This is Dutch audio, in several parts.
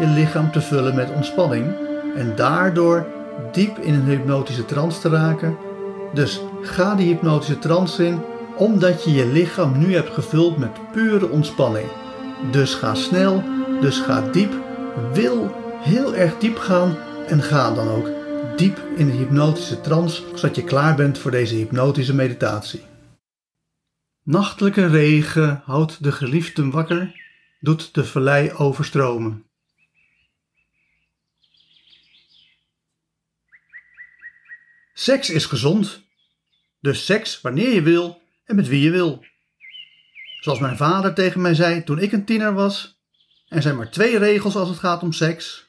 je lichaam te vullen met ontspanning. En daardoor diep in een hypnotische trance te raken. Dus ga die hypnotische trance in, omdat je je lichaam nu hebt gevuld met pure ontspanning. Dus ga snel, dus ga diep. Wil heel erg diep gaan en ga dan ook diep in de hypnotische trance, zodat je klaar bent voor deze hypnotische meditatie. Nachtelijke regen houdt de geliefden wakker, doet de vallei overstromen. Seks is gezond. Dus seks wanneer je wil en met wie je wil. Zoals mijn vader tegen mij zei toen ik een tiener was. Er zijn maar twee regels als het gaat om seks.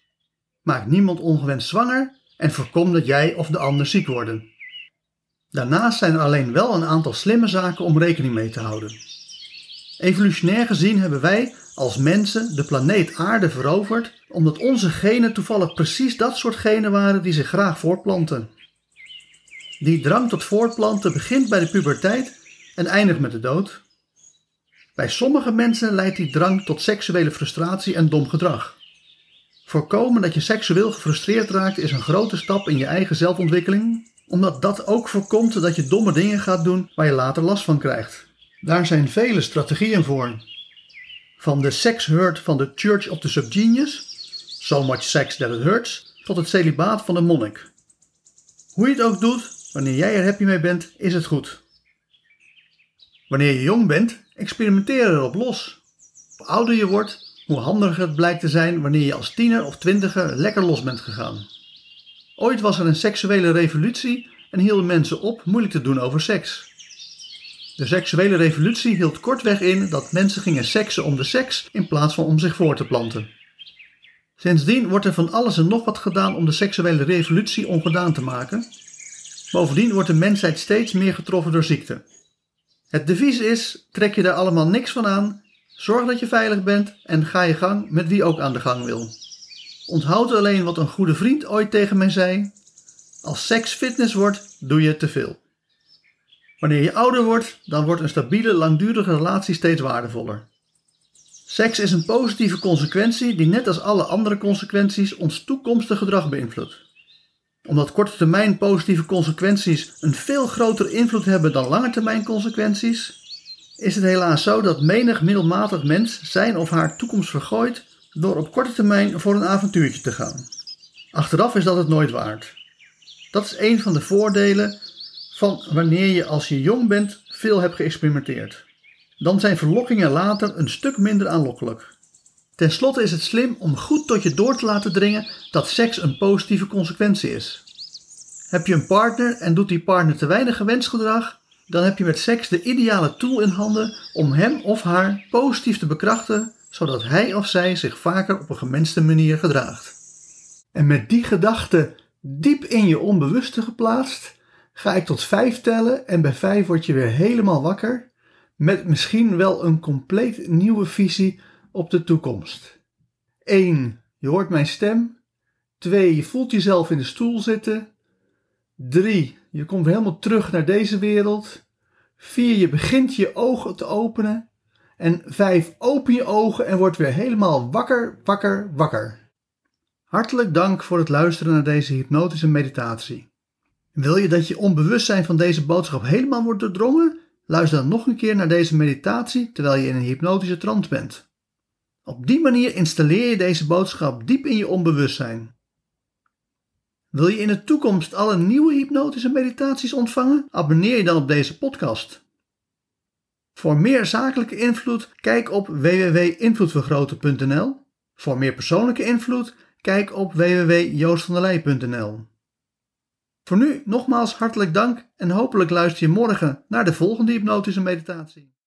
Maak niemand ongewenst zwanger en voorkom dat jij of de ander ziek worden. Daarnaast zijn er alleen wel een aantal slimme zaken om rekening mee te houden. Evolutionair gezien hebben wij als mensen de planeet Aarde veroverd omdat onze genen toevallig precies dat soort genen waren die zich graag voortplanten. Die drang tot voortplanten begint bij de puberteit en eindigt met de dood. Bij sommige mensen leidt die drang tot seksuele frustratie en dom gedrag. Voorkomen dat je seksueel gefrustreerd raakt is een grote stap in je eigen zelfontwikkeling, omdat dat ook voorkomt dat je domme dingen gaat doen waar je later last van krijgt. Daar zijn vele strategieën voor. Van de sex hurt van de Church of the Subgenius, so much sex that it hurts, tot het celibaat van de monnik. Hoe je het ook doet, wanneer jij er happy mee bent, is het goed. Wanneer je jong bent, experimenteer erop los. Hoe ouder je wordt, hoe handiger het blijkt te zijn wanneer je als tiener of twintiger lekker los bent gegaan. Ooit was er een seksuele revolutie en hielden mensen op moeilijk te doen over seks. De seksuele revolutie hield kortweg in dat mensen gingen seksen om de seks in plaats van om zich voor te planten. Sindsdien wordt er van alles en nog wat gedaan om de seksuele revolutie ongedaan te maken. Bovendien wordt de mensheid steeds meer getroffen door ziekte. Het devies is: trek je daar allemaal niks van aan, zorg dat je veilig bent en ga je gang met wie ook aan de gang wil. Onthoud alleen wat een goede vriend ooit tegen mij zei: als seks fitness wordt, doe je te veel. Wanneer je ouder wordt, dan wordt een stabiele, langdurige relatie steeds waardevoller. Seks is een positieve consequentie die net als alle andere consequenties ons toekomstig gedrag beïnvloedt. Omdat korte termijn positieve consequenties een veel grotere invloed hebben dan lange termijn consequenties, is het helaas zo dat menig middelmatig mens zijn of haar toekomst vergooit door op korte termijn voor een avontuurtje te gaan. Achteraf is dat het nooit waard. Dat is een van de voordelen van wanneer je als je jong bent veel hebt geëxperimenteerd. Dan zijn verlokkingen later een stuk minder aanlokkelijk. Ten slotte is het slim om goed tot je door te laten dringen dat seks een positieve consequentie is. Heb je een partner en doet die partner te weinig gewenst gedrag, dan heb je met seks de ideale tool in handen om hem of haar positief te bekrachten, zodat hij of zij zich vaker op een gewenste manier gedraagt. En met die gedachte diep in je onbewuste geplaatst, ga ik tot vijf tellen en bij vijf word je weer helemaal wakker, met misschien wel een compleet nieuwe visie op de toekomst. 1. Je hoort mijn stem. 2. Je voelt jezelf in de stoel zitten. 3. Je komt helemaal terug naar deze wereld. 4. Je begint je ogen te openen. En 5. Open je ogen en word weer helemaal wakker, wakker, wakker. Hartelijk dank voor het luisteren naar deze hypnotische meditatie. Wil je dat je onbewustzijn van deze boodschap helemaal wordt doordrongen? Luister dan nog een keer naar deze meditatie terwijl je in een hypnotische trance bent. Op die manier installeer je deze boodschap diep in je onbewustzijn. Wil je in de toekomst alle nieuwe hypnotische meditaties ontvangen? Abonneer je dan op deze podcast. Voor meer zakelijke invloed, kijk op www.invloedvergroten.nl. Voor meer persoonlijke invloed, kijk op www.joostvandelij.nl. Voor nu nogmaals hartelijk dank en hopelijk luister je morgen naar de volgende hypnotische meditatie.